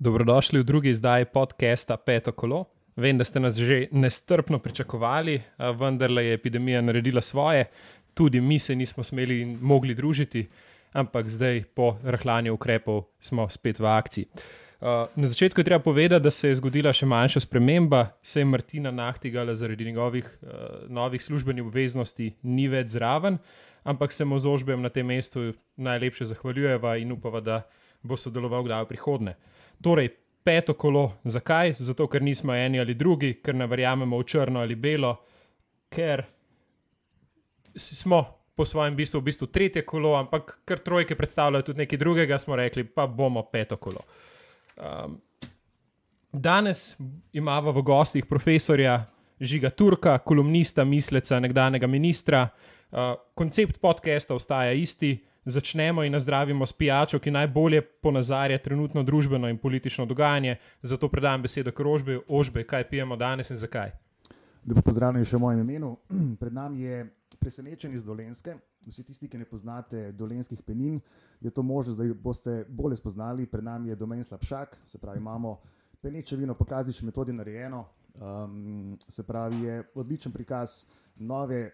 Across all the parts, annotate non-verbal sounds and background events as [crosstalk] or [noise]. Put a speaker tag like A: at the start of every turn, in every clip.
A: Dobrodošli v drugi izdaji podcasta Peto kolo. Vem, da ste nas že nestrpno pričakovali, vendar je epidemija naredila svoje, tudi mi se nismo smeli in mogli družiti, ampak zdaj, po rahlanju ukrepov, smo spet v akciji. Na začetku je treba povedati, da se je zgodila še manjša sprememba, se je Martina Nahtigala zaradi njegovih novih službenih obveznosti ni več zraven, ampak se mu z ožbem na tem mestu najlepše zahvaljujeva in upava, da bo sodeloval kdaj v prihodnje. Torej, peto kolo, zakaj? Zato, ker nismo eni ali drugi, ker ne verjamemo v črno ali belo, ker smo po svojem bistvu v bistvu tretje kolo, ampak ker trojke predstavljajo tudi nekaj drugega, smo rekli, pa bomo peto kolo. Um, danes imamo v gostih profesorja Žiga Turka, kolumnista, misleca, nekdanjega ministra. Uh, koncept podcasta ostaja isti začnemo in nazdravimo s pijačo, ki najbolje ponazarja trenutno družbeno in politično dogajanje. Zato predajam besedo Krožbi, Ožbe, kaj pijemo danes in zakaj.
B: Lepo pozdravljen še v mojem imenu. [clears throat] Pred nami je presenečen iz Dolenske. Vsi tisti, ki ne poznate dolenskih penin, je to možno, da boste bolje spoznali. Pred nami je domen slabšak, se pravi, imamo peneče vino po klasični metodi narejeno. Um, se pravi, je odličen prikaz nove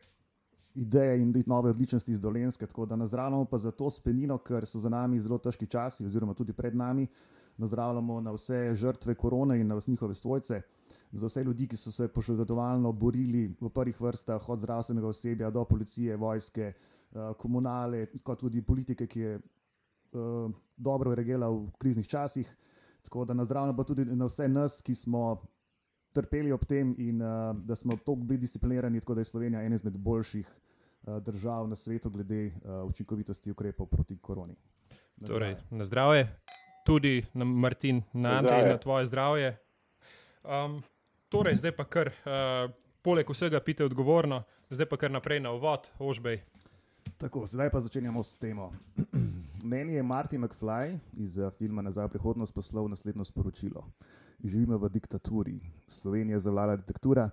B: ideje in nove odličnosti iz Dolenske. Tako da nazdravljamo pa za to spenino, ker so za nami zelo težki časi, oziroma tudi pred nami. Nazdravljamo na vse žrtve korone in na vse njihove svojce, za vse ljudi, ki so se požrtvovalno borili v prvih vrstah, od zdravstvenega osebja do policije, vojske, eh, komunale, kot tudi politike, ki je uh, dobro reagirala v kriznih časih. Tako da nazdravljamo pa tudi na vse nas, ki smo. Trpeli ob tem, in uh, da smo tako bili disciplinirani, tako da je Slovenija ena izmed boljših Eh, držav na svetu glede uh, učinkovitosti ukrepov proti koroni.
A: Na torej, zdravje. na zdravje, tudi na Martin, na Ante in na tvoje zdravje. Um, torej, zdaj pa kar, uh, poleg vsega, pite odgovorno, zdaj pa kar naprej na uvod, ožbej.
B: Tako, zdaj pa začenjamo s temo. [clears throat] Meni je Martin McFly iz filma Nazaj v prihodnost poslal naslednjo sporočilo. Živimo v diktaturi, Slovenija zavlada diktatura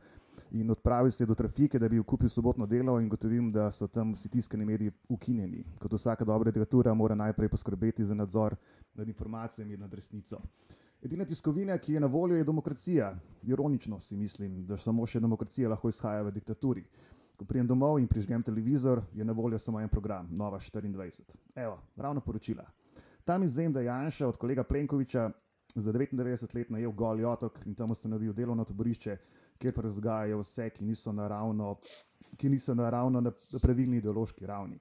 B: in odpravil se do trafike, da bi kupil sobotno delo in gotovim, da so tam vsi tiskani mediji ukinjeni. Kot vsaka dobra diktatura mora najprej poskrbeti za nadzor nad informacijami in nad resnico. Edina tiskovina, ki je na voljo, je demokracija. Ironično si mislim, da samo še demokracija lahko izhaja v diktaturi. Ko prijem domov in prižgem televizor, je na voljo samo en program, Nova 24. Evo, ravno poročila. Tam izvem, da je Janša od kolega Plenkoviča za 99 let najel Goli otok in tam ustanovil delovno taborišče, kjer razgajajo vse, ki niso naravno, ki niso naravno na pravilni ideološki ravni.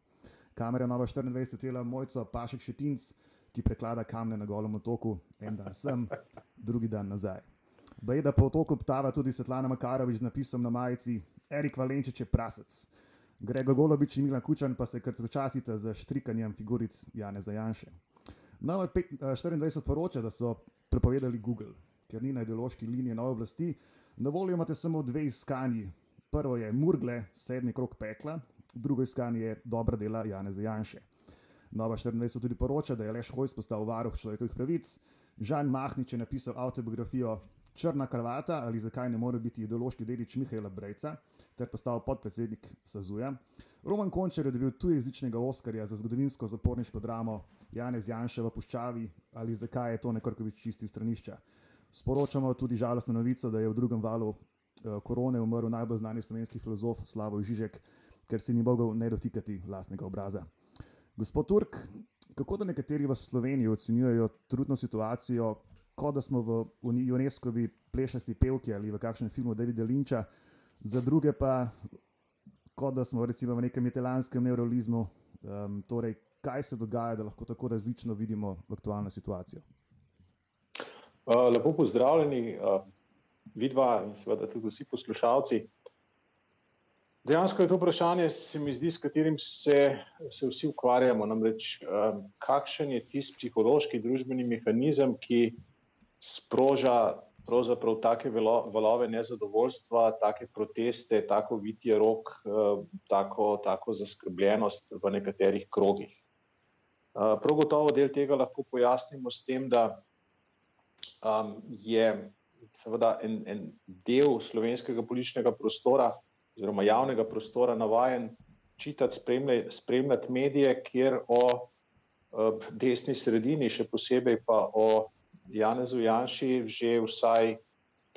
B: Kamera Nova 24 tela mojco Pašek Šetinc, ki preklada kamne na golem otoku, en dan sem, drugi dan nazaj. Bej, da po otoku ptava tudi Svetlana Makarovič z napisom na majici Erik Valenčič je prasec. Grego Golobič in Milan Kučan pa se kar včasite za štrikanjem figuric Jane Zajanše. Nova 24 poroča, da so prepovedali Google, ker ni na ideološki liniji nove oblasti, Na voljo imate samo dve iskanji. Prvo je Murgle, sedmi krok pekla, drugo iskanje je dobra dela Jana Zajanše. Nova 24 tudi poroča, da je Leš Hojs postal varuh človekovih pravic, Žan Mahnič je napisal autobiografijo Črna kravata ali zakaj ne more biti ideološki dedič Mihajla Brejca ter postal podpredsednik Sazuja. Roman Končer je dobil tujezičnega Oskarja za zgodovinsko zaporniško dramo Janez Janša v Puščavi ali zakaj je to nekrkovič čistil stranišča. Sporočamo tudi žalostno novico, da je v drugem valu uh, korone umrl najbolj znani slovenski filozof Slavo Žižek, ker se ni mogel ne dotikati vlastnega obraza. Gospod Turk, kako da nekateri v Sloveniji ocenjujejo trudno situacijo, kot da smo v UNESCO-vi plešasti pevki ali v kakšnem filmu Davida Linča, za druge pa kot da smo recimo v nekem italijanskem neurolizmu. Um, torej, kaj se dogaja, da lahko tako različno vidimo aktualno situacijo?
C: Eh, lepo pozdravljeni, uh, vidva in seveda tudi vsi poslušalci. Dejansko je to vprašanje, se mi zdi, s katerim se, se vsi ukvarjamo. Namreč, um, kakšen je tisti psihološki družbeni mehanizem, ki sproža pravzaprav take valove nezadovoljstva, take proteste, tako vitje rok, tako, tako zaskrbljenost v nekaterih krogih. Prav gotovo del tega lahko pojasnimo s tem, da um, je seveda en, en del slovenskega političnega prostora, oziroma javnega prostora, navaden čitati, spremljati medije, kjer o uh, desni sredini, še posebej pa o Janezu Janši že vsaj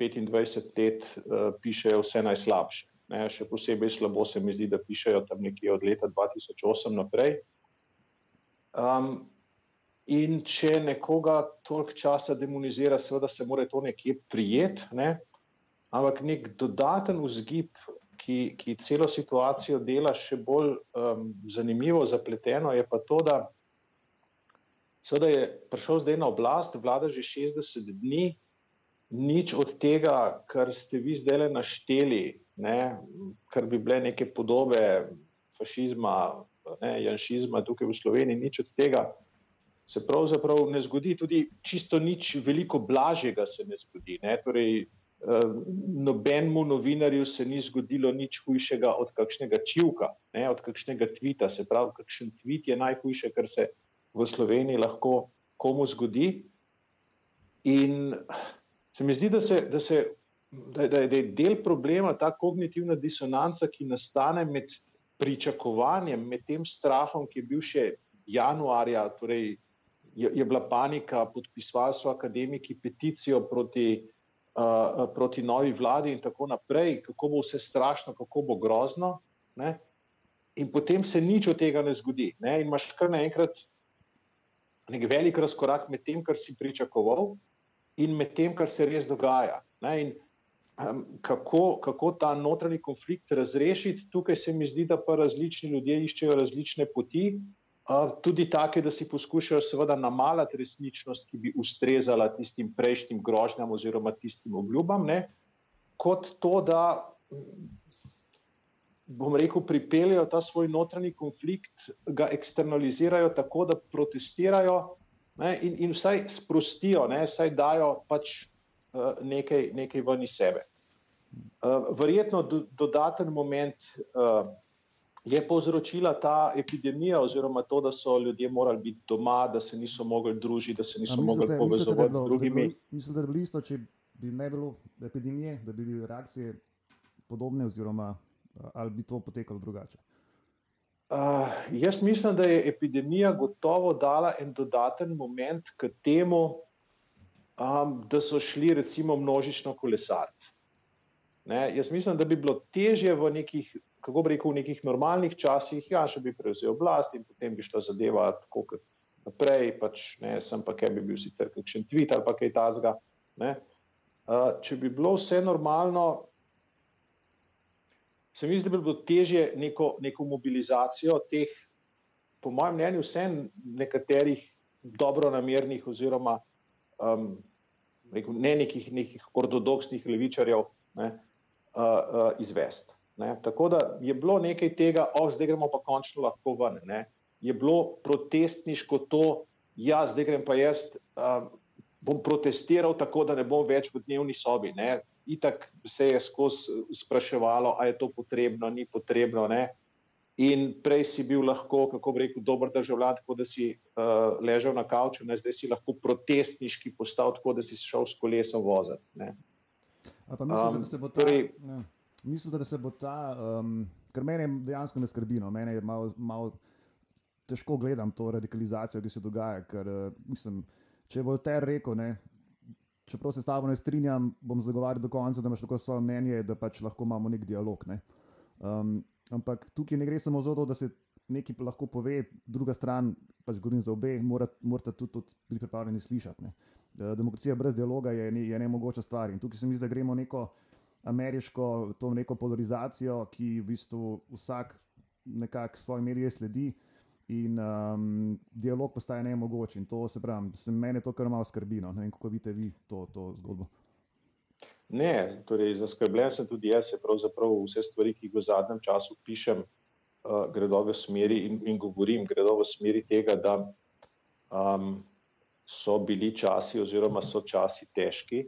C: 25 let uh, pišejo vse najslabše. Ne, še posebej slabo se mi zdi, da pišejo tam nekje od leta 2008 naprej. Um, in če nekoga toliko časa demonizira, seveda se mora to nekje prijeti, ne? ampak nek dodaten vzgib, ki, ki celo situacijo dela še bolj um, zanimivo, zapleteno, je pa to, da seveda je prišel zdaj na oblast, vlada že 60 dni, nič od tega, kar ste vi zdaj le našteli, ne, kar bi bile neke podobe fašizma, ne, janšizma tukaj v Sloveniji, nič od tega se pravzaprav ne zgodi, tudi čisto nič veliko blažjega se ne zgodi. Ne, torej, Eh, nobenemu novinarju se ni zgodilo nič hujšega od kakšnega čivka, ne, od kakšnega tvita. Se pravi, kakšen tvit je najhujše, kar se v Sloveniji lahko komu zgodi. In se mi zdi, da, se, da, se, da, da je del problema ta kognitivna disonanca, ki nastane med pričakovanjem, med tem strahom, ki je bil še januarja, torej je, je bila panika, podpisovali so akademiki peticijo proti uh, proti novi vladi in tako naprej, kako bo vse strašno, kako bo grozno. Ne? In potem se nič od tega ne zgodi. Ne? In imaš kar naenkrat nek velik razkorak med tem, kar si pričakoval, in med tem, kar se res dogaja. In, um, kako, kako ta notranji konflikt razrešiti, tukaj se mi zdi, da pa različni ljudje iščejo različne poti tudi take, da si poskušajo seveda namalati resničnost, ki bi ustrezala tistim prejšnjim grožnjam oziroma tistim obljubam, ne? kot to, da bom rekel, pripeljejo ta svoj notranji konflikt, ga eksternalizirajo tako, da protestirajo ne? in, in vsaj sprostijo, ne? vsaj dajo pač uh, nekaj, nekaj ven iz sebe. Uh, verjetno do, dodaten moment uh, je povzročila ta epidemija, oziroma to, da so ljudje morali biti doma, da se niso mogli družiti, da se niso mogli povezovati z drugimi.
B: Mislim, da bi bilo isto, če bi ne bilo epidemije, da bi bile reakcije podobne, oziroma ali bi to potekalo drugače.
C: Uh, jaz mislim, da je epidemija gotovo dala en dodaten moment k temu, um, da so šli recimo množično kolesariti. Jaz mislim, da bi bilo težje v nekih kako bi rekel, v nekih normalnih časih, ja, še bi prevzel oblast in potem bi šla zadeva tako kot naprej, pač ne, sem pa kaj bi bil sicer kakšen tweet ali pa kaj tazga. Uh, če bi bilo vse normalno, se mi zdi, da bi bilo težje neko, neko mobilizacijo teh, po mojem mnenju, vse nekaterih dobro namernih oziroma um, rekel, ne nekih, nekih ortodoksnih levičarjev ne, uh, uh, izvesti. Ne? Tako da je bilo nekaj tega, oh, zdaj gremo pa končno lahko ven. Ne? Je bilo protestniško to, ja, zdaj grem pa jaz, um, bom protestiral tako, da ne bom več v dnevni sobi. Ne? Itak se je skozi spraševalo, ali je to potrebno, ni potrebno. Ne? In prej si bil lahko, kako bi rekel, dober državljan, tako da si uh, ležal na kavču, ne? zdaj si lahko protestniški postal, tako da si šel s kolesom voziti.
B: Pa mislim, um, da se bo to. Torej, ja mislim, da se bo ta, um, ker meni dejansko ne skrbi, no, meni je malo, malo težko gledati to radikalizacijo, ki se dogaja. Ker, uh, mislim, če je Voltaire rekel, ne, čeprav se s tabo ne strinjam, bom zagovarjal do konca, da imaš tako svoje mnenje, da pač lahko imamo nek dialog. Ne. Um, ampak tukaj ne gre samo za to, da se nekaj lahko pove, druga stran, pač govorim za obe, mora tudi, tudi biti pripravljeni slišati. Ne. Demokracija brez dialoga je, je ne mogoča stvar. In tukaj se mi zdi, da gremo neko ameriško, to neko polarizacijo, ki v bistvu vsak nekako svoje medije sledi. In um, dialog postaje ne mogoč, in to se pravi, meni to kar malo skrbi. No? Ne vem, kako vidite vi to, to zgodbo.
C: Ne, torej zaskrbljen sem tudi jaz, pravzaprav vse stvari, ki jih v zadnjem času pišem, uh, gredo v smeri in, in govorim, gredo v smeri tega, da um, so bili časi, oziroma so časi težki,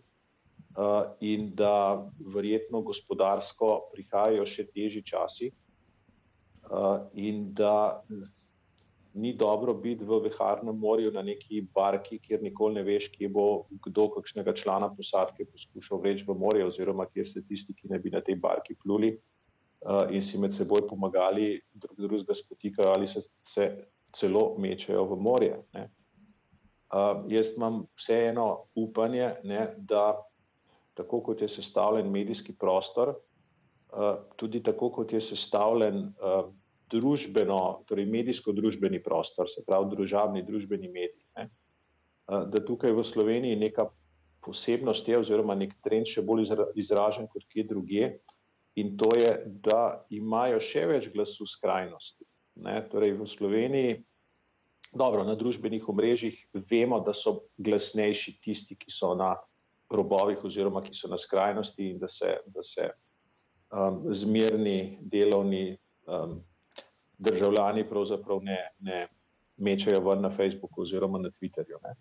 C: in da verjetno gospodarsko prihajajo še težji časi, eh, in da ni dobro biti v Viharnem morju na neki barki, kjer nikoli ne veš, kje bo kdo kakšnega člana posadke poskušal vreči v morje, oziroma kjer se tisti, ki ne bi na tej barki pluli eh, in si med seboj pomagali, drug drugega spotikajo ali se, se celo mečejo v morje. Ne. Uh, jaz imam vseeno upanje, ne, da tako kot je sestavljen medijski prostor, uh, tudi tako kot je sestavljen uh, družbeno, torej medijsko-družbeni prostor, se pravi družabni družbeni mediji, ne, uh, da tukaj v Sloveniji neka posebnost je oziroma nek trend še bolj izražen kot kje druge in to je, da imajo še več glasu skrajnosti. Ne, torej v Sloveniji Dobro, na družbenih omrežjih vemo, da so glasnejši tisti, ki so na robovih, oziroma ki so na skrajnosti, in da se, da se um, zmerni, delovni um, državljani pravzaprav ne, ne mečajo ven na Facebooku oziroma na Twitterju. Ne.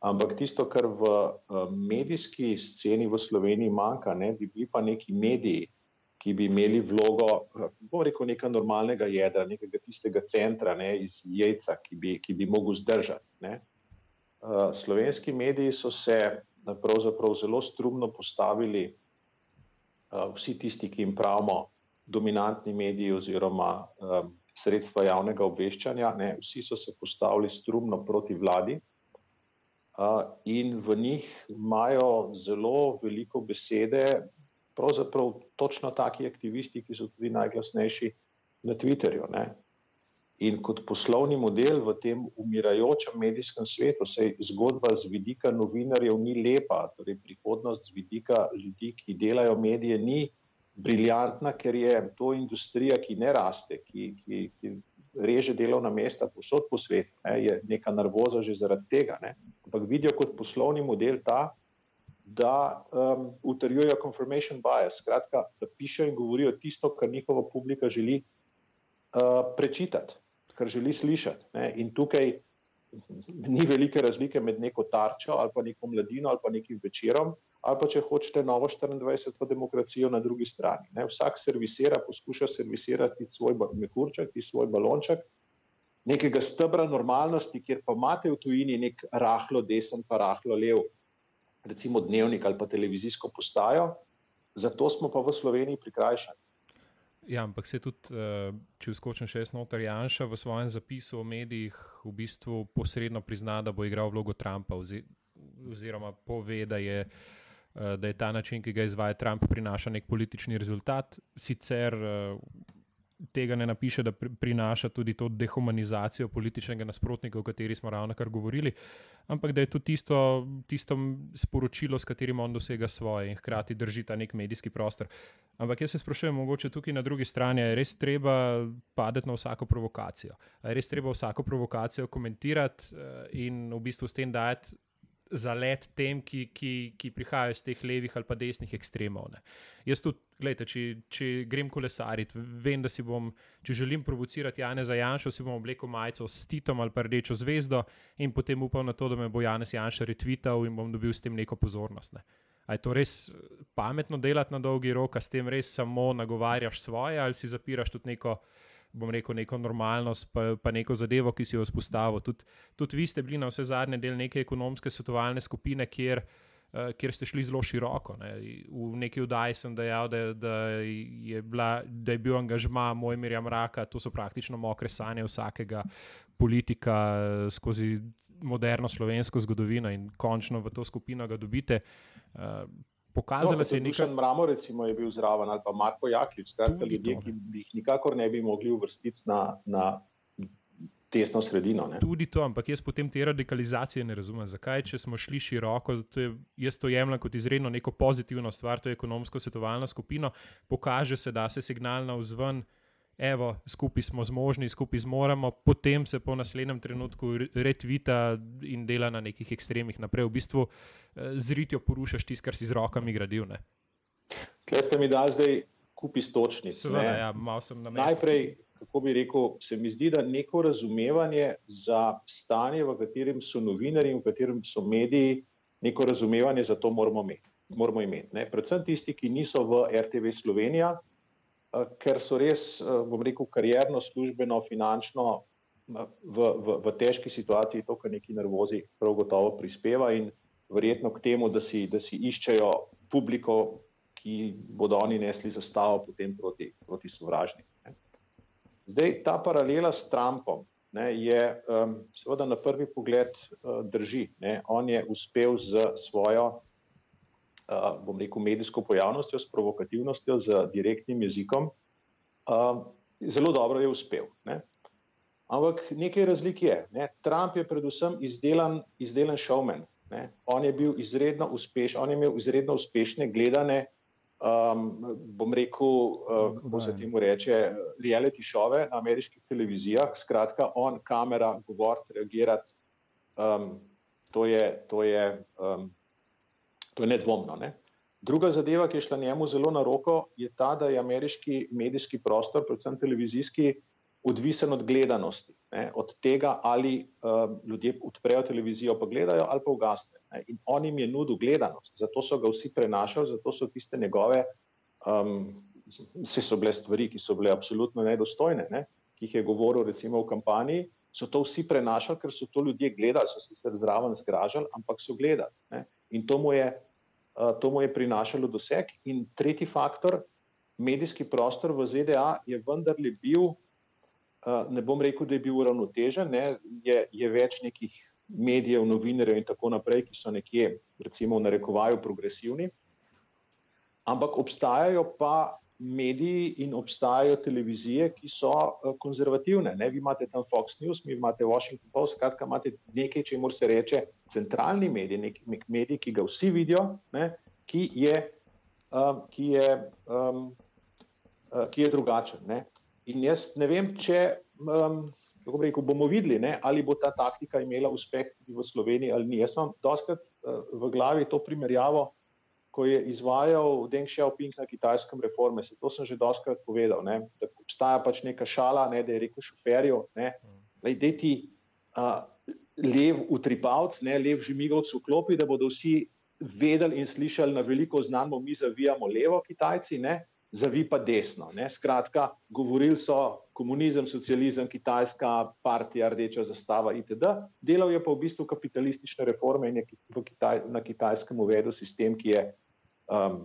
C: Ampak tisto, kar v um, medijski sceni v Sloveniji manjka, ne, bi bili pa neki mediji, ki bi imeli vlogo, bom rekel, nekega normalnega jedra, nekega tistega centra ne, iz jajca, ki bi, ki bi mogel zdržati. Ne. Uh, slovenski mediji so se pravzaprav zelo strumno postavili, uh, vsi tisti, ki jim pravimo dominantni mediji oziroma um, sredstva javnega obveščanja, ne, vsi so se postavili strumno proti vladi. Uh, in v njih imajo zelo veliko besede, pravzaprav točno taki aktivisti, ki so tudi najglasnejši na Twitterju. Ne? In kot poslovni model v tem umirajočem medijskem svetu, se zgodba z vidika novinarjev ni lepa, torej prihodnost z vidika ljudi, ki delajo medije, ni briljantna, ker je to industrija, ki ne raste, ki, ki, ki reže delovna mesta posod po svetu, ne? je neka nervoza že zaradi tega. Ne? Ampak vidijo kot poslovni model ta, da um, utrjujejo confirmation bias, skratka, da pišejo in govorijo tisto, kar njihova publika želi uh, prečitati, kar želi slišati. Ne? In tukaj ni velike razlike med neko tarčo ali pa neko mladino ali pa nekim večerom, ali pa če hočete novo 24. demokracijo na drugi strani. Ne? Vsak servisira, poskuša servisirati svoj mehurček, svoj balonček. Nekega stebra normalnosti, kjer pa imate v tujini nek rahlo desen, pa rahlo lev, recimo dnevnik ali pa televizijsko postajo, zato smo pa v Sloveniji prikrajšani.
A: Ja, ampak se tudi, eh, če skočim še jaz noter, Janša v svojem zapisu o medijih v bistvu posredno prizna, da bo igral vlogo Trumpa, oziroma pove, da je, eh, da je ta način, ki ga izvaja Trump, prinaša nek politični rezultat. Sicer eh, tega ne napiše, da prinaša tudi to dehumanizacijo političnega nasprotnika, o kateri smo ravno kar govorili, ampak da je to tisto, tisto sporočilo, s katerim on dosega svoje in hkrati drži ta nek medijski prostor. Ampak jaz se sprašujem, mogoče tukaj na drugi strani je res treba padeti na vsako provokacijo. Je res treba vsako provokacijo komentirati eh, in v bistvu s tem dajati zalet tem, ki, ki, ki prihajajo iz teh levih ali pa desnih ekstremov. Ne. Jaz tudi, gledajte, če, če grem kolesariti, vem, da si bom, če želim provocirati Janeza Janša, si bom oblekel majico s Titom ali pa rdečo zvezdo in potem upam na to, da me bo Janez Janša retvital in bom dobil s tem neko pozornost. Ne. A je to res pametno delati na dolgi rok, a s tem res samo nagovarjaš svoje ali si zapiraš tudi neko bom rekel, neko normalnost, pa, pa neko zadevo, ki si jo vzpostavil. Tudi, tudi vi ste bili na vse zadnje del neke ekonomske svetovalne skupine, kjer, uh, kjer ste šli zelo široko. Ne. V neki vdaji sem dejal, da, da, je bila, da je bil angažma Mojmirja Mraka, to so praktično mokre sanje vsakega politika uh, skozi moderno slovensko zgodovino in končno v to skupino ga dobite. Uh, Pokazala no, se je
C: nekaj. Mramo, recimo, je bil zraven ali pa Marko Jaklič, skratka, ljudje, ki jih nikakor ne bi mogli uvrstiti na, na tesno sredino. Ne.
A: Tudi to, ampak jaz potem te radikalizacije ne razumem. Zakaj, če smo šli široko, to je, jaz to jemljem kot izredno neko pozitivno stvar, to je ekonomsko svetovalna skupina, pokaže se, da se signal na vzven evo, skupaj smo zmožni, skupaj zmoremo, potem se po naslednjem trenutku retvita in dela na nekih ekstremih naprej. V bistvu eh, z ritjo porušaš tisto, kar si z rokami gradil. Ne?
C: Kaj ste mi dali zdaj, kupi stočnic?
A: Seveda, ja, malo sem na mestu.
C: Najprej, kako bi rekel, se mi zdi, da neko razumevanje za stanje, v katerem so novinari in v katerem so mediji, neko razumevanje za to moramo imeti. Moramo imeti Predvsem tisti, ki niso v RTV Slovenija, ker so res, eh, bom rekel, karjerno, službeno, finančno eh, v, v, v težki situaciji, to, kar neki nervozi, prav gotovo prispeva in verjetno k temu, da si, da si iščejo publiko, ki bodo oni nesli zastavo potem proti, proti sovražnikom. Zdaj, ta paralela s Trumpom ne, je um, seveda na prvi pogled uh, drži. Ne. On je uspel z svojo, bom rekel, medijsko pojavnostjo, s provokativnostjo, z direktnim jezikom. Uh, zelo dobro je uspel. Ne. Ampak nekaj razlik je. Ne. Trump je predvsem izdelan, izdelan showman. Ne. On je bil izredno uspešen, on je imel izredno uspešne gledane um, bom rekel, uh, kako se temu reče, reality šove na ameriških televizijah. Skratka, on, kamera, govoriti, reagirati. Um, to, je, to, je, um, to je nedvomno. Ne? Druga zadeva, ki je šla njemu zelo na roko, je ta, da je ameriški medijski prostor, predvsem televizijski, odvisen od gledanosti, ne, od tega, ali uh, ljudje odprejo televizijo, pa gledajo, ali pa ugasnejo. In on jim je nudil gledanost, zato so ga vsi prenašali, zato so tiste njegove, um, vse so bile stvari, ki so bile absolutno nedostojne, ne, ki jih je govoril, recimo v kampanji. So to vsi prenašali, ker so to ljudje gledali, so se zraven zgražali, ampak so gledali. Ne. In to mu, je, uh, to mu je prinašalo doseg. In tretji faktor, medijski prostor v ZDA je vendarle bil ne bom rekel, da je bil uravnotežen, ne, je, je več nekih medijev, novinarjev in tako naprej, ki so nekje, recimo, v narekovaju progresivni. Ampak obstajajo pa mediji in obstajajo televizije, ki so konzervativne. Ne? Vi imate tam Fox News, mi imate Washington Post, skratka, imate nekaj, če mora se reči, centralni medij, nek, nek medij, ki ga vsi vidijo, ne? ki je, um, ki je, um, uh, ki je drugačen. Ne? In jaz ne vem, če um, rekel, bomo videli, ne, ali bo ta taktika imela uspeh tudi v Sloveniji ali ni. Jaz imam doskrat uh, v glavi to primerjavo, ko je izvajal Deng Xiaoping na kitajskem reforme. Se to sem že doskrat povedal. Ne, da obstaja pač neka šala, ne, da je rekel šoferju, da je ti uh, lev utripavc, ne, lev žimigovc v klopi, da bodo vsi vedeli in slišali na veliko znamo, mi zavijamo levo, Kitajci. Ne, zavi pa desno. Ne? Skratka, govorili so komunizem, socializem, kitajska partija, rdeča zastava itd. Delal je pa v bistvu kapitalistične reforme in je Kitaj, na kitajskem uvedel sistem, ki, je, um,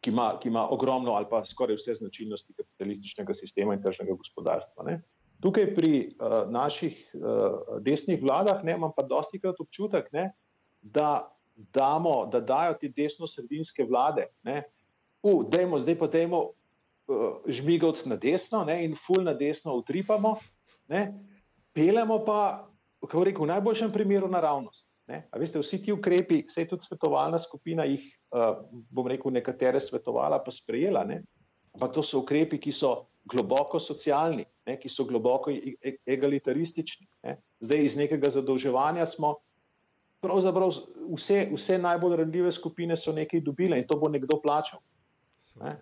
C: ki, ima, ki ima ogromno ali pa skoraj vse značilnosti kapitalističnega sistema in tržnega gospodarstva. Ne? Tukaj pri uh, naših uh, desnih vladah ne, imam pa dosti krat občutek, ne, da, damo, da dajo te desno-sredinske vlade, ne, uh, dajmo, zdaj pa dajmo uh, žmigovc na desno ne, in ful na desno utripamo, ne, pelemo pa, kako rekel, v najboljšem primeru naravnost. Ne. A veste, vsi ti ukrepi, vse je tudi svetovalna skupina jih, uh, bom rekel, nekatere svetovala, pa sprejela. Ne. Ampak to so ukrepi, ki so globoko socialni, ne, ki so globoko e, e, egalitaristični. Ne. Zdaj iz nekega zadolževanja smo. Pravzaprav vse, vse najbolj ranljive skupine so nekaj dobile in to bo nekdo plačal. Ne?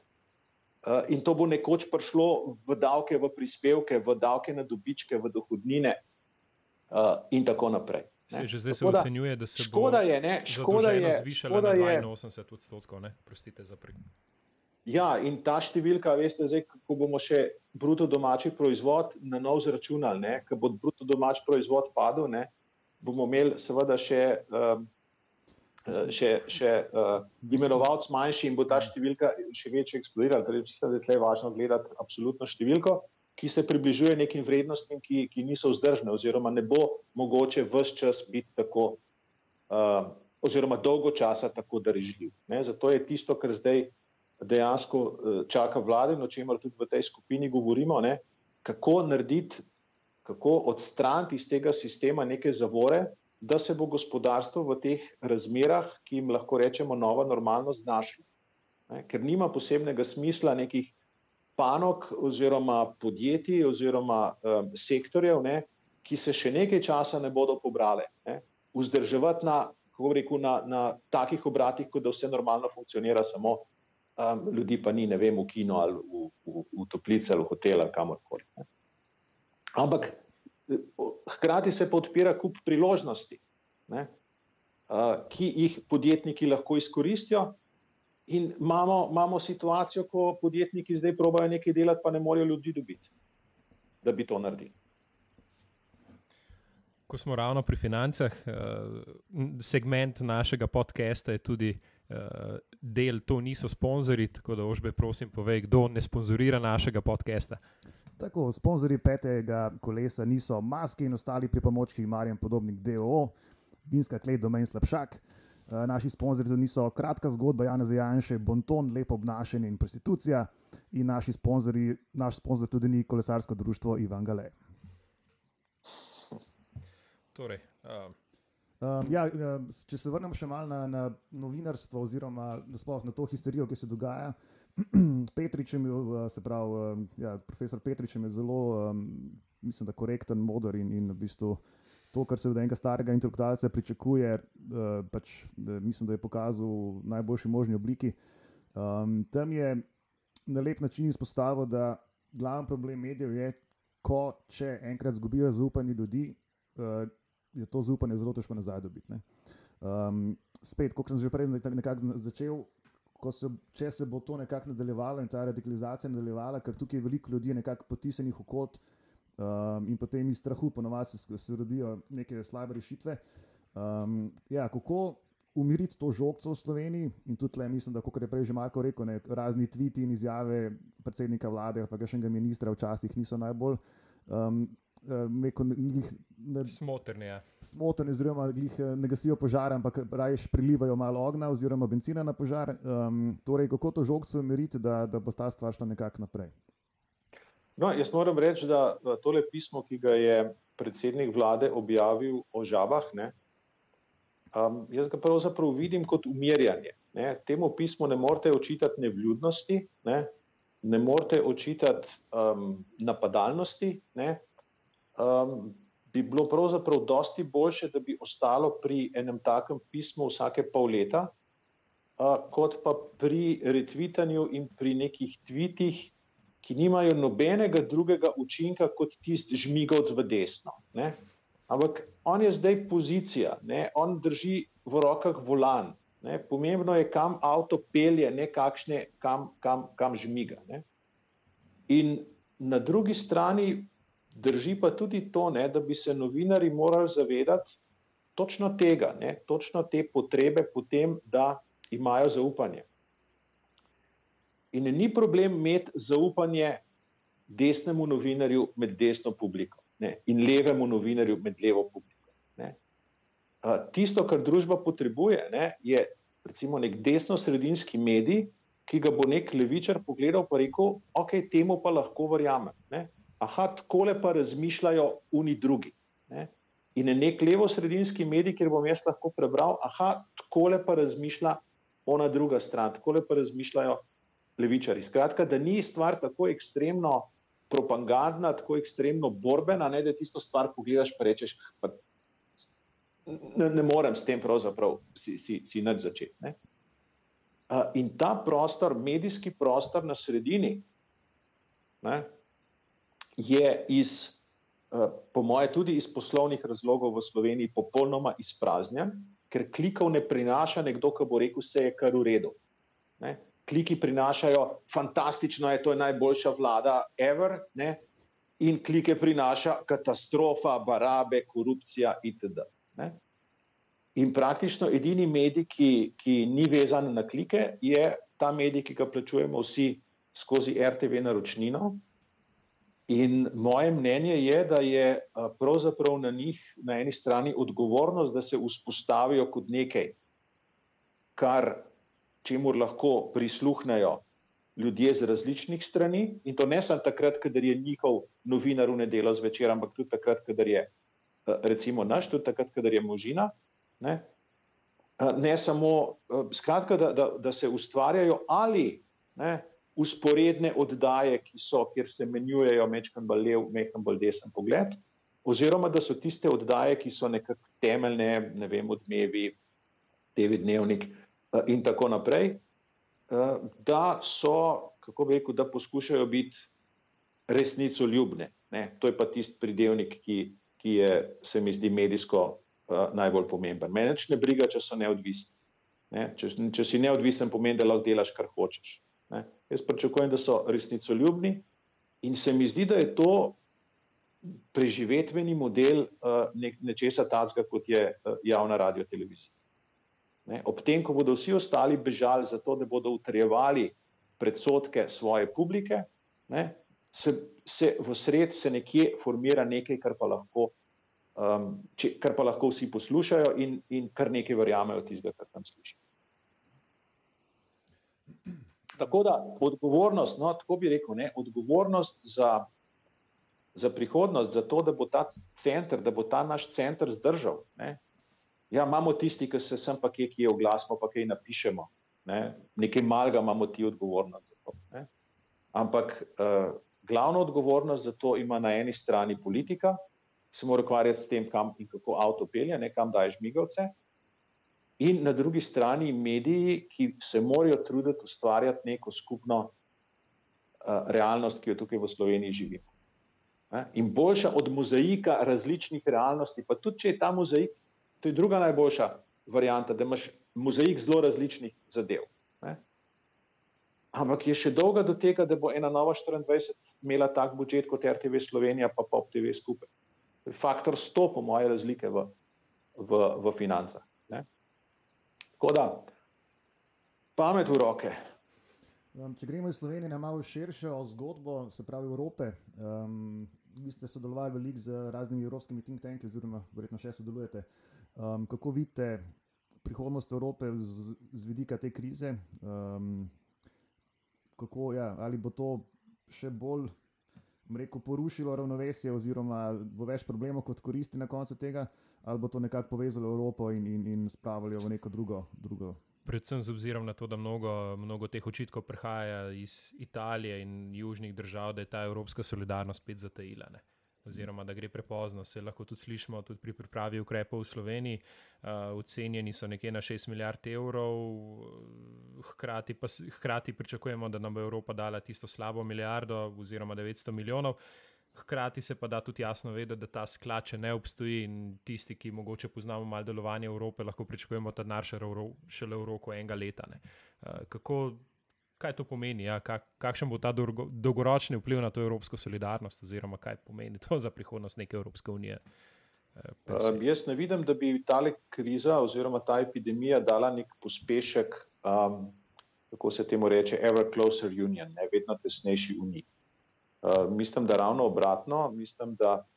C: Uh, in to bo nekoč prišlo v davke, v prispevke, v davke na dobičke, v dohodnine, uh, in tako naprej.
A: Se, že zdaj se da, ocenjuje, da se
C: škoda bo je, ne, škoda je
A: zvišala škoda na 82 odstotkov. Prostite za prej.
C: Ja, in ta številka, veste, zdaj, ko bomo še bruto domači proizvod na nov zračunali, ko bo bruto domači proizvod padel, ne, bomo imeli seveda še. Um, še, še uh, imenovalec manjši in bo ta številka še večja eksplodirala. Torej, mislim, da je tle važno gledati absolutno številko, ki se približuje nekim vrednostim, ki, ki niso vzdržne, oziroma ne bo mogoče vse čas biti tako, uh, oziroma dolgo časa tako darežljiv. Ne? Zato je tisto, kar zdaj dejansko uh, čaka vlade, o čemer tudi v tej skupini govorimo, ne? kako narediti, kako odstraniti iz tega sistema neke zavore da se bo gospodarstvo v teh razmerah, ki jim lahko rečemo nova normalnost, znašlo. Ker nima posebnega smisla nekih panog oziroma podjetij oziroma um, sektorjev, ne, ki se še nekaj časa ne bodo pobrale. Ne. Vzdrževati na, rekel, na, na takih obratih, kot da vse normalno funkcionira, samo um, ljudi pa ni, ne vem, v kino ali v, v, v toplice ali v hotel ali kamorkoli. Ne. Ampak hkrati se pa odpira kup priložnosti, ne, ki jih podjetniki lahko izkoristijo. In imamo, imamo situacijo, ko podjetniki zdaj probajo nekaj delati, pa ne morejo ljudi dobiti, da bi to naredili.
A: Ko smo ravno pri financah, segment našega podcasta je tudi del, to niso sponzorji, tako da ožbe, prosim, povej, kdo ne sponzorira našega podcasta.
B: Tako, sponzorji petega kolesa niso maske in ostali pripomočki, Marjan Podobnik, DOO, Vinska klet, domen slabšak. Uh, naši sponzorji to niso kratka zgodba, Jana Zajanše, Bonton, lepo obnašanje in prostitucija. In naši sponzorji, naš sponzor tudi ni kolesarsko društvo Ivan Gale.
A: Torej, um.
B: Um, ja, če se vrnemo še malo na, na novinarstvo, oziroma na to histerijo, ki se dogaja. Petrič [clears throat] je imel, se pravi, ja, profesor Petrič je zelo, um, mislim, da korekten model in, in v bistvu to, kar se od enega starega intelektualca pričakuje, uh, pač, mislim, da je pokazal v najboljši možni obliki. Um, tam je na lep način izpostavil, da glavni problem medijev je, ko če enkrat zgubijo zaupanje ljudi. Uh, je to zaupanje zelo težko nazaj dobiti. Um, spet, kot sem že prej nekako začel, se, če se bo to nekako nadaljevalo in ta radikalizacija nadaljevala, ker tukaj je veliko ljudi nekako potisnjenih v kot um, in potem iz strahu ponovadi se, se rodijo neke slabe rešitve. Um, ja, kako umiriti to žogco v Sloveniji in tudi le, mislim, da, kot je prej že Marko rekel, ne, razni tviti in izjave predsednika vlade, pa še enega ministra včasih niso najbolj. Um,
A: uh, smotrni. Ja.
B: Smotrni, oziroma jih eh, ne gasijo požar, ampak raje prilivajo malo ognja oziroma benzina na požar. Um, torej, kako to žogco umiriti, da, da bo ta stvar šla nekako naprej?
C: No, jaz moram reči, da tole pismo, ki ga je predsednik vlade objavil o žabah, ne, um, jaz ga pravzaprav vidim kot umirjanje. Ne. Temu pismu ne morete očitati nevljudnosti, ne, ne morete očitati um, napadalnosti. Ne um, bi bilo pravzaprav dosti boljše, da bi ostalo pri enem takem pismu vsake pol leta, uh, kot pa pri retvitanju in pri nekih tvitih, ki nimajo nobenega drugega učinka kot tisti žmigovc v desno. Ne? Ampak on je zdaj pozicija, ne? on drži v rokah volan. Ne? Pomembno je, kam avto pelje, ne kakšne, kam, kam, kam žmiga. Ne? In na drugi strani Drži pa tudi to, ne, da bi se novinari morali zavedati točno tega, ne, točno te potrebe po tem, da imajo zaupanje. In ni problem imeti zaupanje desnemu novinarju med desno publiko ne, in levemu novinarju med levo publiko. Ne. Tisto, kar družba potrebuje, ne, je recimo nek desno-sredinski medij, ki ga bo nek levičar pogledal in rekel: Ok, temu pa lahko verjamem aha, tako le pa razmišljajo oni drugi. Ne? In je nek levo-sredinski medij, kjer bom jaz lahko prebral, aha, tako le pa razmišlja ona druga stran, tako le pa razmišljajo levičari. Skratka, da ni stvar tako ekstremno propagandna, tako ekstremno borbena, ne, da tisto stvar pogledaš in rečeš, pa ne, ne morem s tem pravzaprav si, si, si nič začeti. Ne? In ta prostor, medijski prostor na sredini, ne, je iz, eh, po moje, tudi iz poslovnih razlogov v Sloveniji popolnoma izpraznjen, ker klikov ne prinaša nekdo, ki bo rekel, vse je kar v redu. Ne? Kliki prinašajo, fantastično je, to je najboljša vlada, ever, ne? in klike prinaša katastrofa, barabe, korupcija itd. Ne? In praktično edini medij, ki, ki ni vezan na klike, je ta medij, ki ga plačujemo vsi skozi RTV naročnino, In moje mnenje je, da je pravzaprav na njih na eni strani odgovornost, da se vzpostavijo kot nekaj, kar čemu lahko prisluhnejo ljudje z različnih strani. In to ne samo takrat, kadar je njihov novinar v nedelo zvečer, ampak tudi takrat, kadar je recimo naš, tudi takrat, kadar je možina. Ne, ne samo, skratka, da, da, da se ustvarjajo ali ne, usporedne oddaje, ki so, kjer se menjujejo mečkan bolj lev, mečkan bolj desen pogled, oziroma da so tiste oddaje, ki so nekako temeljne, ne vem, odmevi, TV dnevnik eh, in tako naprej, eh, da so, kako bi rekel, da poskušajo biti resnico ljubne. Ne? To je pa tisti pridevnik, ki, ki je, se mi zdi, medijsko uh, najbolj pomemben. Mene ne briga, če so neodvisni. Ne? Če, če si neodvisen, pomeni, da lahko delaš, kar hočeš. Ne. Jaz pričakujem, da so resnicoljubni in se mi zdi, da je to preživetveni model uh, ne, nečesa tacga, kot je uh, javna radio televizija. Ne. Ob tem, ko bodo vsi ostali bežali za to, da bodo utrjevali predsotke svoje publike, ne, se, se v sred se nekje formira nekaj, kar pa lahko, um, če, kar pa lahko vsi poslušajo in, in kar nekaj verjamejo tistega, kar tam slišijo. Tako da odgovornost, no, tako bi rekel, ne, odgovornost za, za prihodnost, za to, da bo ta center, da bo ta naš center zdržal. Ne. Ja, imamo tisti, ki se sem pa kje, ki je oglasimo, pa kaj napišemo. Ne. Nekaj malega imamo ti odgovornost za to. Ne. Ampak uh, glavno odgovornost za to ima na eni strani politika, ki se mora ukvarjati s tem, kam in kako avto pelje, ne kam daješ migavce in na drugi strani mediji, ki se morajo truditi ustvarjati neko skupno uh, realnost, ki jo tukaj v Sloveniji živimo. Ne? In boljša od mozaika različnih realnosti, pa tudi če je ta mozaik, to je druga najboljša varianta, da imaš mozaik zelo različnih zadev. Ne? Ampak je še dolga do tega, da bo ena nova 24 imela tak budžet kot RTV Slovenija, pa Pop TV skupaj. Faktor 100, po moje, razlike v, v, v financah. Tako da, pamet v roke.
B: Um, če gremo iz Slovenije na malo širšo zgodbo, se pravi Evrope. Um, vi ste sodelovali veliko z raznimi evropskimi think tanki, oziroma verjetno še sodelujete. Um, kako vidite prihodnost Evrope z, z vidika te krize? Um, kako, ja, ali bo to še bolj rekel, porušilo ravnovesje, oziroma bo več problemov kot koristi na koncu tega? ali bo to nekako povezalo Evropo in, in, in spravilo v neko drugo, drugo.
A: Predvsem z obzirom na to, da mnogo, mnogo teh očitkov prihaja iz Italije in južnih držav, da je ta evropska solidarnost spet zatajila. Ne? Oziroma, da gre prepozno. Se lahko tudi slišimo tudi pri pripravi ukrepov v Sloveniji. Uh, ocenjeni so nekje na 6 milijard evrov, hkrati, pa, hkrati pričakujemo, da nam bo Evropa dala tisto slabo milijardo oziroma 900 milijonov. Hkrati se pa da tudi jasno vedeti, da ta sklad še ne obstoji in tisti, ki mogoče poznamo malo delovanje Evrope, lahko pričakujemo ta denar šele v roku enega leta. Uh, kako, kaj to pomeni? Ja? Kak, kakšen bo ta dolgoročni vpliv na to evropsko solidarnost, oziroma kaj pomeni to za prihodnost neke Evropske unije?
C: Uh, jaz ne vidim, da bi ta kriza oziroma ta epidemija dala nek pospešek, um, kako se temu reče, ever closer union, ne vedno tesnejši uniji. Eh, mislim, da ravno obratno. Mislim, da uh,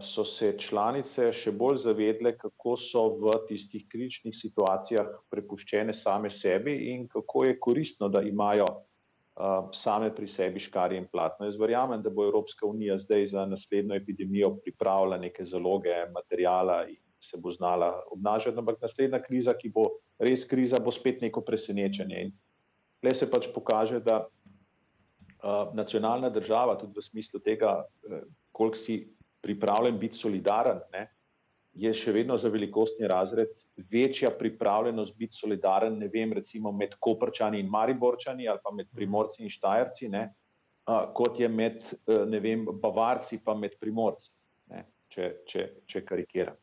C: so se članice še bolj zavedle, kako so v tistih kritičnih situacijah prepuščene same sebi in kako je koristno, da imajo uh, same pri sebi škarje in platno. Jaz verjamem, da bo Evropska unija zdaj za naslednjo epidemijo pripravila neke zaloge materijala in se bo znala obnašati, ampak naslednja kriza, ki bo res kriza, bo spet neko presenečenje. In le se pač pokaže, da Eh, nacionalna država, tudi v smislu tega, uh, koliko si pripravljen biti solidaren, ne, je še vedno za velikostni razred večja pripravljenost biti solidaren, ne vem, recimo med Koprčani in Mariborčani ali pa med Primorci in Štajerci, ne, uh, kot je med, uh, ne vem, Bavarci pa med Primorci, ne, če, če, če karikiram.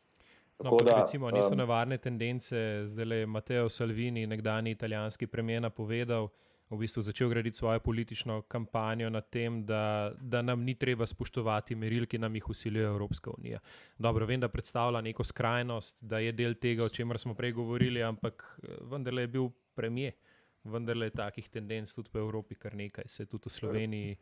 A: No, da, recimo, niso nevarne tendence, zdaj je Matteo Salvini, nekdani italijanski premijer, napovedal, v bistvu začel graditi svojo politično kampanjo na tem, da, da nam ni treba spoštovati meril, ki nam jih usiljuje Evropska unija. Dobro, vem, da predstavlja neko skrajnost, da je del tega, o čemer smo prej govorili, ampak eh, vendarle je bil premijer, vendarle je takih tendenc tudi v Evropi kar nekaj, se tudi v Sloveniji.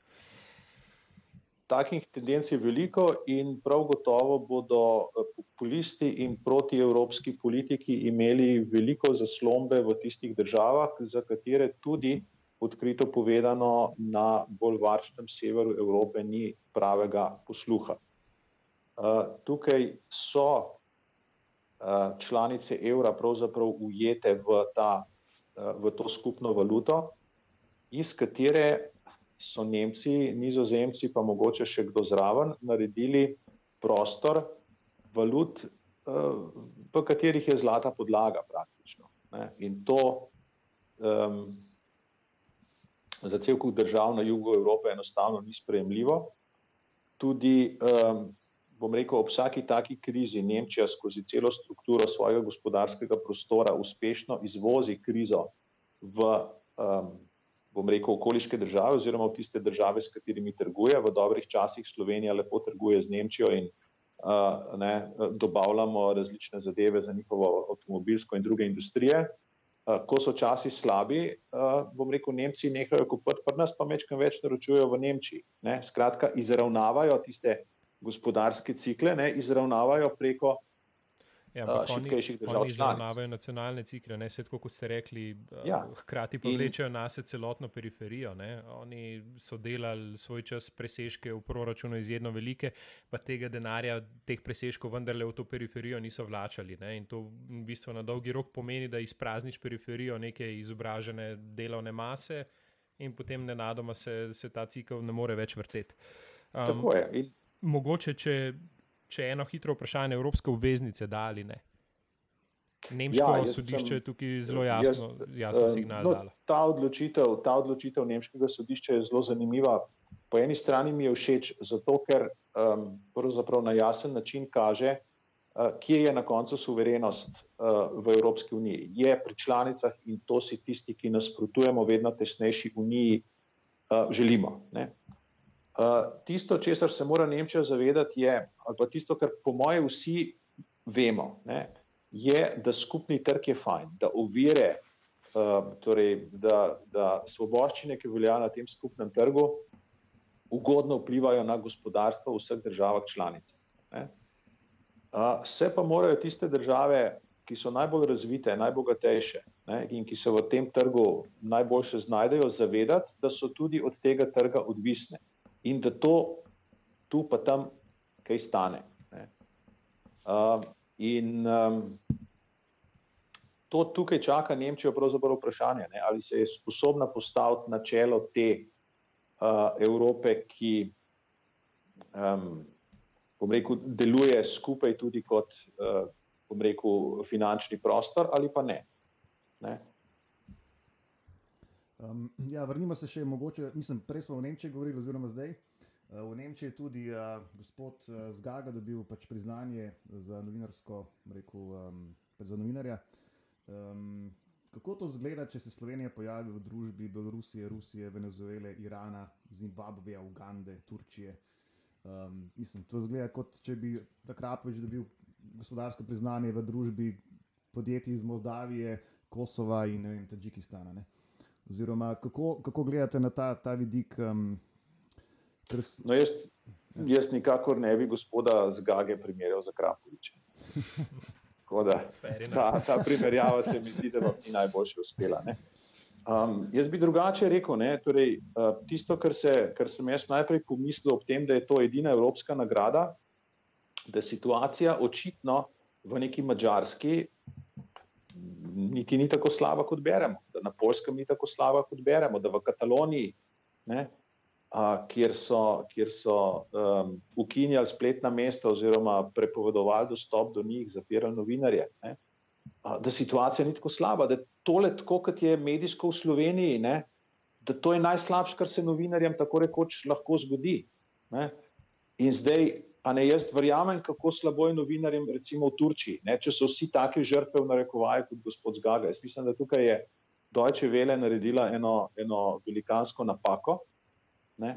C: Takih tendenc je veliko, in prav gotovo bodo eh, populisti in protievropski politiki imeli veliko zaslombe v tistih državah, za katere tudi odkrito povedano, na bolj varčnem severu Evrope ni pravega posluha. Uh, tukaj so uh, članice evra pravzaprav ujete v, ta, uh, v to skupno valuto, iz katere so Nemci, Nizozemci, pa mogoče še kdo zraven, naredili prostor valut, v katerih je zlata podlaga praktično. In to um, za cel kup držav na jugu Evrope enostavno ni sprejemljivo. Tudi, um, bom rekel, ob vsaki taki krizi Nemčija skozi celo strukturo svojega gospodarskega prostora uspešno izvozi krizo v, um, bom rekel, okoliške države oziroma v tiste države, s katerimi trguje. V dobrih časih Slovenija lepo trguje z Nemčijo in uh, ne, dobavljamo različne zadeve za njihovo avtomobilsko in druge industrije. Ko so časi slabi, bom rekel, Nemci nehajo kupiti pri nas, pa mečkam več naročujejo v Nemčiji. Ne? Skratka, izravnavajo tiste gospodarske cikle, ne? izravnavajo preko
A: Ja,
C: uh, šibkejših držav.
A: Oni izravnavajo nacionalne cikle, ne se tako, kot ste rekli, ja. hkrati pa vlečejo in... nas celotno periferijo. Ne. Oni so delali svoj čas presežke v proračunu izjemno velike, pa tega denarja, teh presežkov vendarle v to periferijo niso vlačali. Ne. In to v bistvu na dolgi rok pomeni, da izprazniš periferijo neke izobražene delovne mase in potem nenadoma se, se ta cikl ne more več vrteti.
C: Um, tako je. In...
A: Mogoče, če če eno hitro vprašanje, evropske obveznice da ali ne. Nemško ja, sodišče je tukaj zelo jasno, jaz, jasen eh, signal. No,
C: ta, odločitev, ta odločitev nemškega sodišča je zelo zanimiva. Po eni strani mi je všeč, zato ker um, na jasen način kaže, uh, kje je na koncu suverenost uh, v Evropski uniji. Je pri članicah in to si tisti, ki nasprotujemo vedno tesnejši uniji, uh, želimo. Ne? Uh, tisto, česar se mora Nemčija zavedati, je, ali pa tisto, kar po mojem vsi vemo, ne, je, da skupni trg je fajn, da ovire, uh, torej, da, da svoboščine, ki veljajo na tem skupnem trgu, ugodno vplivajo na gospodarstvo vseh državah članicah. Uh, se pa morajo tiste države, ki so najbolj razvite, najbogatejše ne, in ki se v tem trgu najboljše znajdejo, zavedati, da so tudi od tega trga odvisne in da to tu pa tam kaj stane. Uh, in um, to tukaj čaka Nemčijo, pravzaprav vprašanje, ne, ali se je sposobna postaviti na čelo te uh, Evrope, ki, um, bom rekel, deluje skupaj tudi kot, uh, bom rekel, finančni prostor, ali pa ne. ne.
B: Um, ja, vrnimo se še mogoče, mislim, prej smo v Nemčiji govorili, oziroma zdaj. Uh, v Nemčiji je tudi uh, gospod uh, Zgaga dobil pač priznanje za novinarsko, rekel, um, za novinarja. Um, kako to zgleda, če se Slovenija pojavi v družbi Belorusije, Rusije, Venezuele, Irana, Zimbabveja, Ugande, Turčije? Um, mislim, to zgleda kot če bi takrat več dobil gospodarsko priznanje v družbi podjetij iz Moldavije, Kosova in Tadžikistana. Ne? Oziroma, kako, kako gledate na ta, ta vidik? Um,
C: s... no, jaz, jaz nikakor ne bi gospoda z Gage primerjal za Krapoviča. [laughs] Ta, ta primerjava se mi zdi, da vam ni najboljše uspela. Um, jaz bi drugače rekel, ne, torej, uh, tisto, kar, se, kar sem jaz najprej pomislil ob tem, da je to edina evropska nagrada, da situacija očitno v neki mačarski niti ni tako slaba, kot beremo, da na Poljskem ni tako slaba, kot beremo, da v Kataloniji, ne, a, kjer so, kjer so um, ukinjali spletna mesta oziroma prepovedovali dostop do njih, zapirali novinarje, ne, a, da situacija ni tako slaba, da tole, tako kot je medijsko v Sloveniji, ne, da to je najslabše, kar se novinarjem tako rekoč lahko zgodi. Ne. In zdaj A ne jaz verjamem, kako slabo je novinarjem, recimo v Turčiji, ne, če so vsi take žrtve v narekovaji kot gospod Zgaga. Jaz mislim, da tukaj je Deutsche Welle naredila eno, eno velikansko napako, ne,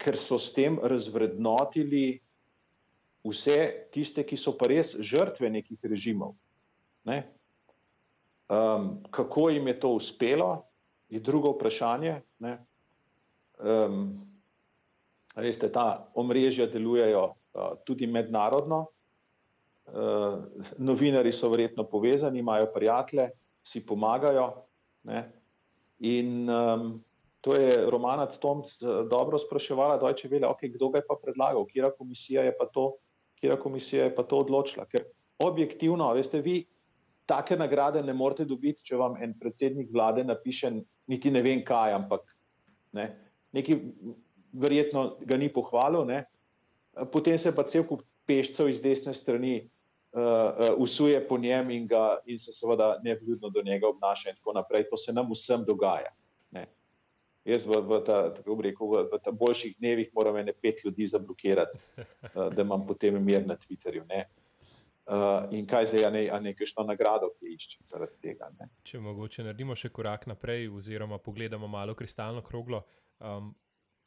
C: ker so s tem razvrednotili vse tiste, ki so pa res žrtve nekih režimov. Ne. Um, kako jim je to uspelo, je drugo vprašanje. Um, Veste, ta omrežja delujejo uh, tudi mednarodno. Uh, novinari so verjetno povezani, imajo prijatelje, si pomagajo. Ne? In um, to je Romana Tomc dobro spraševala, da če vele, okay, kdo ga je pa predlagal, kjera komisija je pa to, kjera komisija je pa to odločila. Ker objektivno, veste, vi take nagrade ne morete dobiti, če vam en predsednik vlade napiše, niti ne vem kaj, ampak ne, neki verjetno ga ni pohvalil. Ne? Potem se pa cel kup pešcev iz desne strani uh, uh, usuje po njem in, ga, in se seveda nevljudno do njega obnaša in tako naprej. To se nam vsem dogaja. Ne? Jaz v, v, ta, rekel, v, v ta boljših dnevih moram ene pet ljudi zablokirati, uh, da imam potem mir na Twitterju. Ne? Uh, in kaj zdaj, a ne, a ne kakšno nagrado, ki iščem zaradi tega. Ne?
A: Če mogoče naredimo še korak naprej, oziroma pogledamo malo kristalno kroglo, um,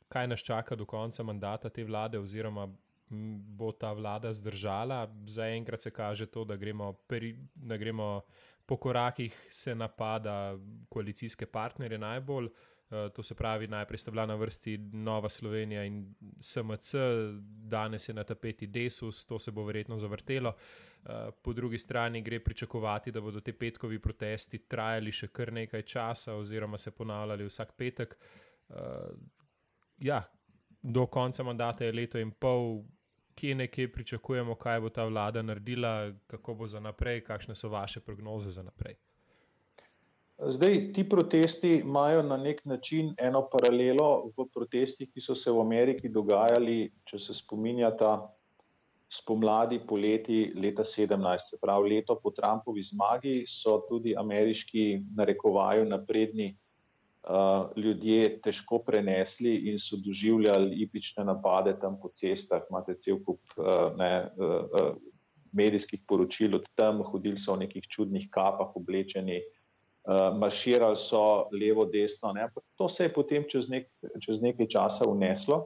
A: kaj nas čaka do konca mandata te vlade, oziroma bo ta vlada zdržala. Zaenkrat se kaže to, da gremo, peri, da gremo po korakih se napada koalicijske partnerje najbolj. Uh, to se pravi, najprej sta bila na vrsti Nova Slovenija in SMC, danes je na tapeti Desus, to se bo verjetno zavrtelo. Uh, po drugi strani gre pričakovati, da bodo te petkovi protesti trajali še kar nekaj časa, oziroma se ponavljali vsak petek. Ja, do konca mandata je leto in pol, kje nekje pričakujemo, kaj bo ta vlada naredila, kako bo za naprej, kakšne so vaše prognoze za naprej.
C: Zdaj, ti protesti imajo na nek način eno paralelo v protestih, ki so se v Ameriki dogajali, če se spominjata, spomladi, poleti leta 2017, se pravi leto po Trumpovi zmagi, so tudi ameriški, narekovajo, napredni ljudje težko prenesli in so doživljali ipične napade tam po cestah. Imate cel kup uh, ne, uh, medijskih poročil od tam, hodili so v nekih čudnih kapah, oblečeni, marširali so levo, desno. Ne. To se je potem čez, nek, čez nekaj časa uneslo.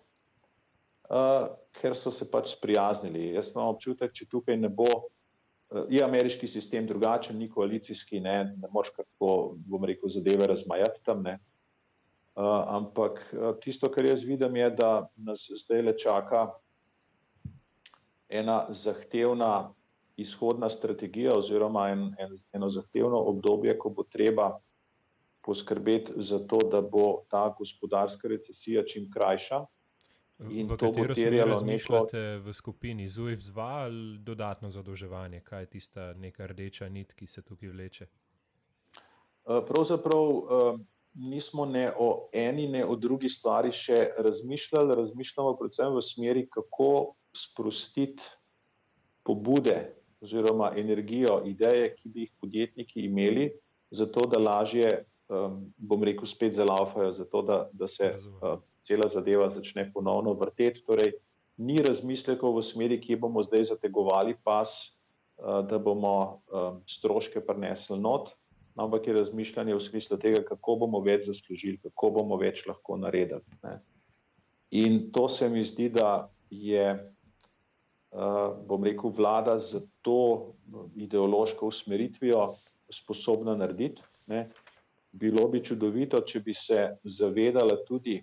C: Uh, ker so se pač sprijaznili. Jaz imam občutek, če tukaj ne bo, uh, je ameriški sistem drugačen, ni koalicijski, ne, ne moreš kako, bom rekel, zadeve razmajati tam. Uh, ampak uh, tisto, kar jaz vidim, je, da nas zdaj le čaka ena zahtevna izhodna strategija, oziroma en, en, eno zahtevno obdobje, ko bo treba poskrbeti za to, da bo ta gospodarska recesija čim krajša.
A: In v to bo terjalo nekaj. V skupini ZUIF-2 ali dodatno zadolževanje, kaj je tista neka rdeča nit, ki se tukaj vleče?
C: Pravzaprav nismo ne o eni, ne o drugi stvari še razmišljali. Razmišljamo predvsem v smeri, kako sprostiti pobude oziroma energijo, ideje, ki bi jih podjetniki imeli, zato da lažje, um, bom rekel, spet zalaufajo, zato da, da se uh, cela zadeva začne ponovno vrteti. Torej, ni razmislekov v smeri, kje bomo zdaj zategovali pas, uh, da bomo um, stroške prenesli not, ampak je razmišljanje v smislu tega, kako bomo več zaslužili, kako bomo več lahko naredili. Ne. In to se mi zdi, da je, uh, bom rekel, vlada z to ideološko usmeritvijo sposobna narediti. Ne. Bilo bi čudovito, če bi se zavedala tudi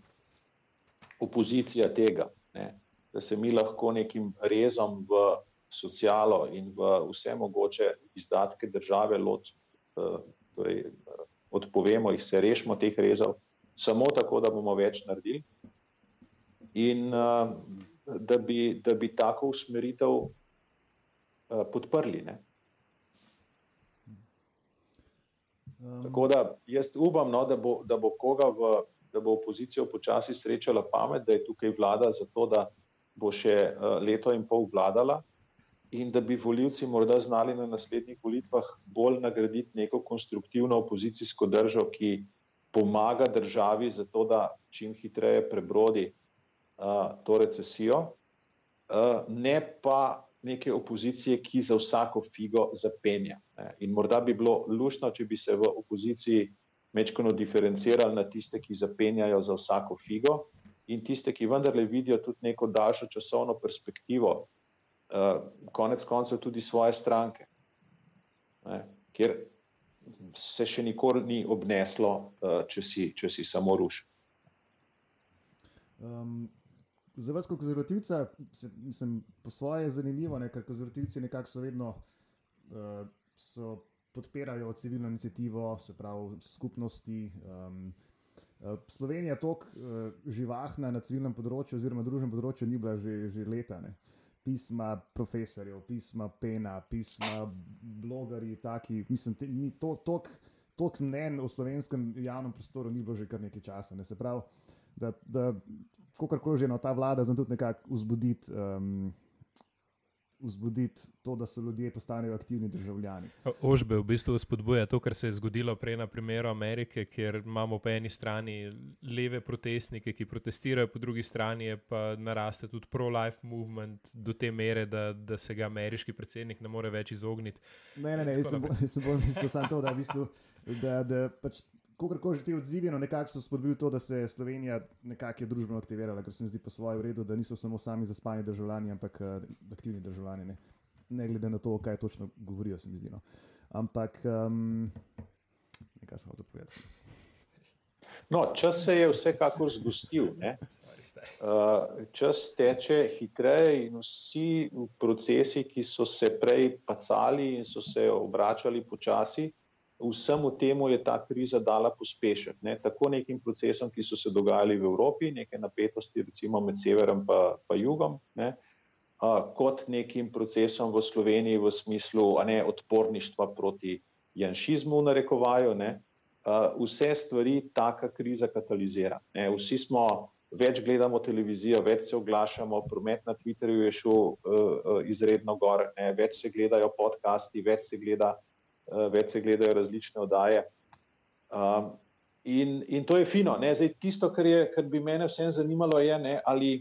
C: opozicija tega, ne, da se mi lahko nekim rezom v socialo in v vse mogoče izdatke države lotimo. Torej, odpovemo jih, se rešimo teh rezov, samo tako, da bomo več naredili. In uh, da, bi, da bi tako usmeritev uh, podprli. Um. Tako da jaz upam, no, da, bo, da bo koga v, da bo opozicijo počasi srečala pamet, da je tukaj vlada za to, da bo še uh, leto in pol vladala in da bi voljivci morda znali na naslednjih volitvah bolj nagraditi neko konstruktivno opozicijsko držo, ki pomaga državi za to, da čim hitreje prebrodi uh, to recesijo, uh, ne pa neke opozicije, ki za vsako figo zapenja. Ne. In morda bi bilo lušno, če bi se v opoziciji mečkano diferencirali na tiste, ki zapenjajo za vsako figo. In tiste, ki vendarle vidijo tudi neko daljšo časovno perspektivo, konec koncev tudi svoje stranke, ne, kjer se še nikoli ni obneslo, uh, če, si, če si samo rušil.
B: Um, za vas, kot konzervativca, sem po svoje zanimivo, ne, ker konzervativci nekako so vedno uh, so podpirajo civilno inicijativo, se pravi skupnosti. Um, Slovenija je tako uh, živahna na civilnem področju, oziroma družbenem področju, ni bila že, že leta. Ne pisma profesorjev, pisma pena, pisma blogerji, taki, mislim, te, ni to, tok, tok mnen v slovenskem javnem prostoru ni bilo že kar nekaj časa. Ne? Se pravi, da, da kakorkoli že eno ta vlada zna tudi nekako vzbuditi. Um, vzbuditi to, da so ljudje postanejo aktivni državljani.
A: Ožbe v bistvu spodbuja to, kar se je zgodilo prej na primeru Amerike, kjer imamo po eni strani leve protestnike, ki protestirajo, po drugi strani pa naraste tudi pro-life movement do te mere, da, da se ga ameriški predsednik ne more več izogniti.
B: Ne, ne, ne, [laughs] jaz sem bolj mislil samo to, da, v bistvu, da, da pač kako že ti odzivi, no, nekako so spodbudili to, da se je Slovenija nekako družbeno aktivirala, ker se mi zdi po svojem redu, da niso samo sami zaspani državljani, ampak uh, aktivni državljani, ne? ne glede na to, kaj točno govorijo, se mi zdi. No. Ampak, um, nekaj sem hotel povedati.
C: No, čas se je vsekakor zgostil. Uh, čas teče hitreje in vsi procesi, ki so se prej pacali in so se obračali počasi, vsemu temu je ta kriza dala pospešek. Ne? Tako nekim procesom, ki so se dogajali v Evropi, neke napetosti, recimo med severom in jugom, ne? uh, kot nekim procesom v Sloveniji v smislu ne, odporništva proti janšizmu, v narekovaju. Ne? Uh, vse stvari taka kriza katalizira. Ne? Vsi smo več gledamo televizijo, več se oglašamo, promet na Twitterju je šel uh, izredno gor, ne, več se gledajo podcasti, več se, gleda, uh, več se gledajo različne oddaje. Um, in, in to je fino. Zdaj, tisto, kar, je, kar bi mene vsem zanimalo, je, ne, ali,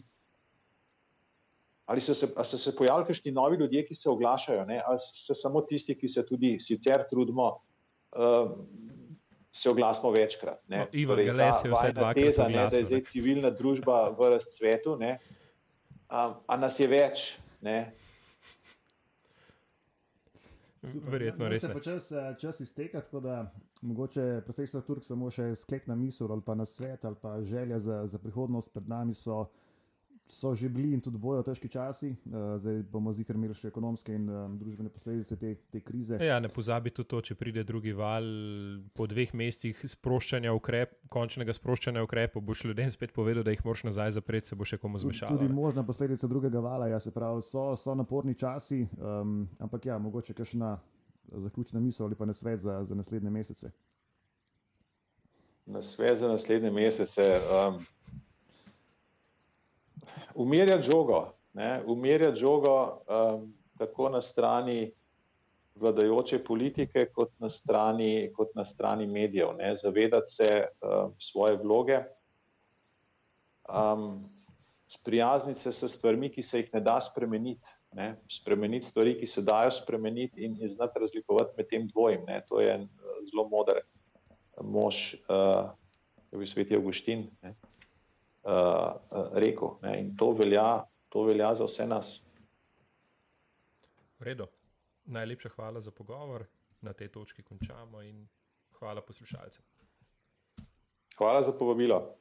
C: ali so se, so se pojavili kakšni novi ljudje, ki se oglašajo, ne, ali so samo tisti, ki se tudi sicer trudimo. Uh, se oglasimo večkrat.
A: No, Ivo, torej, Gales je vse dvakrat. Teza,
C: ne, da je zdaj civilna družba v razcvetu, ne, a, a nas je več. Ne.
A: Verjetno res.
B: Se počas eh, čas izteka, tako da mogoče profesor Turk samo še sklepna misel ali pa nasvet ali pa želja za, za prihodnost pred nami so so že bili in tudi bojo težki časi, uh, zdaj bomo zikr imeli še ekonomske in um, družbene posledice te, te krize.
A: Ja, ne pozabi tudi to, če pride drugi val po dveh mesecih sproščanja ukrep, končnega sproščanja ukrepov, boš ljudem spet povedal, da jih moraš nazaj zapreti, se bo še komu zmešal.
B: Tudi možna posledica drugega vala, ja, se pravi, so, so naporni časi, um, ampak ja, mogoče kakšna zaključna misel ali pa na svet za, za naslednje mesece.
C: Na svet za naslednje mesece. Um umirjati žogo, ne, umirjati žogo um, tako na strani vladajoče politike, kot na strani, kot na strani medijev, ne, zavedati se um, svoje vloge, um, sprijazniti se s stvarmi, ki se jih ne da spremeniti. Ne, spremeniti stvari, ki se dajo spremeniti, in znati razlikovati med tem dvojem. Ne, to je en zelo moder mož, uh, ki je sveti Augustin. Ne uh, rekel. Ne? In to velja, to velja za vse nas.
A: V redu. Najlepša hvala za pogovor. Na tej točki končamo in hvala poslušalcem.
C: Hvala za povabilo.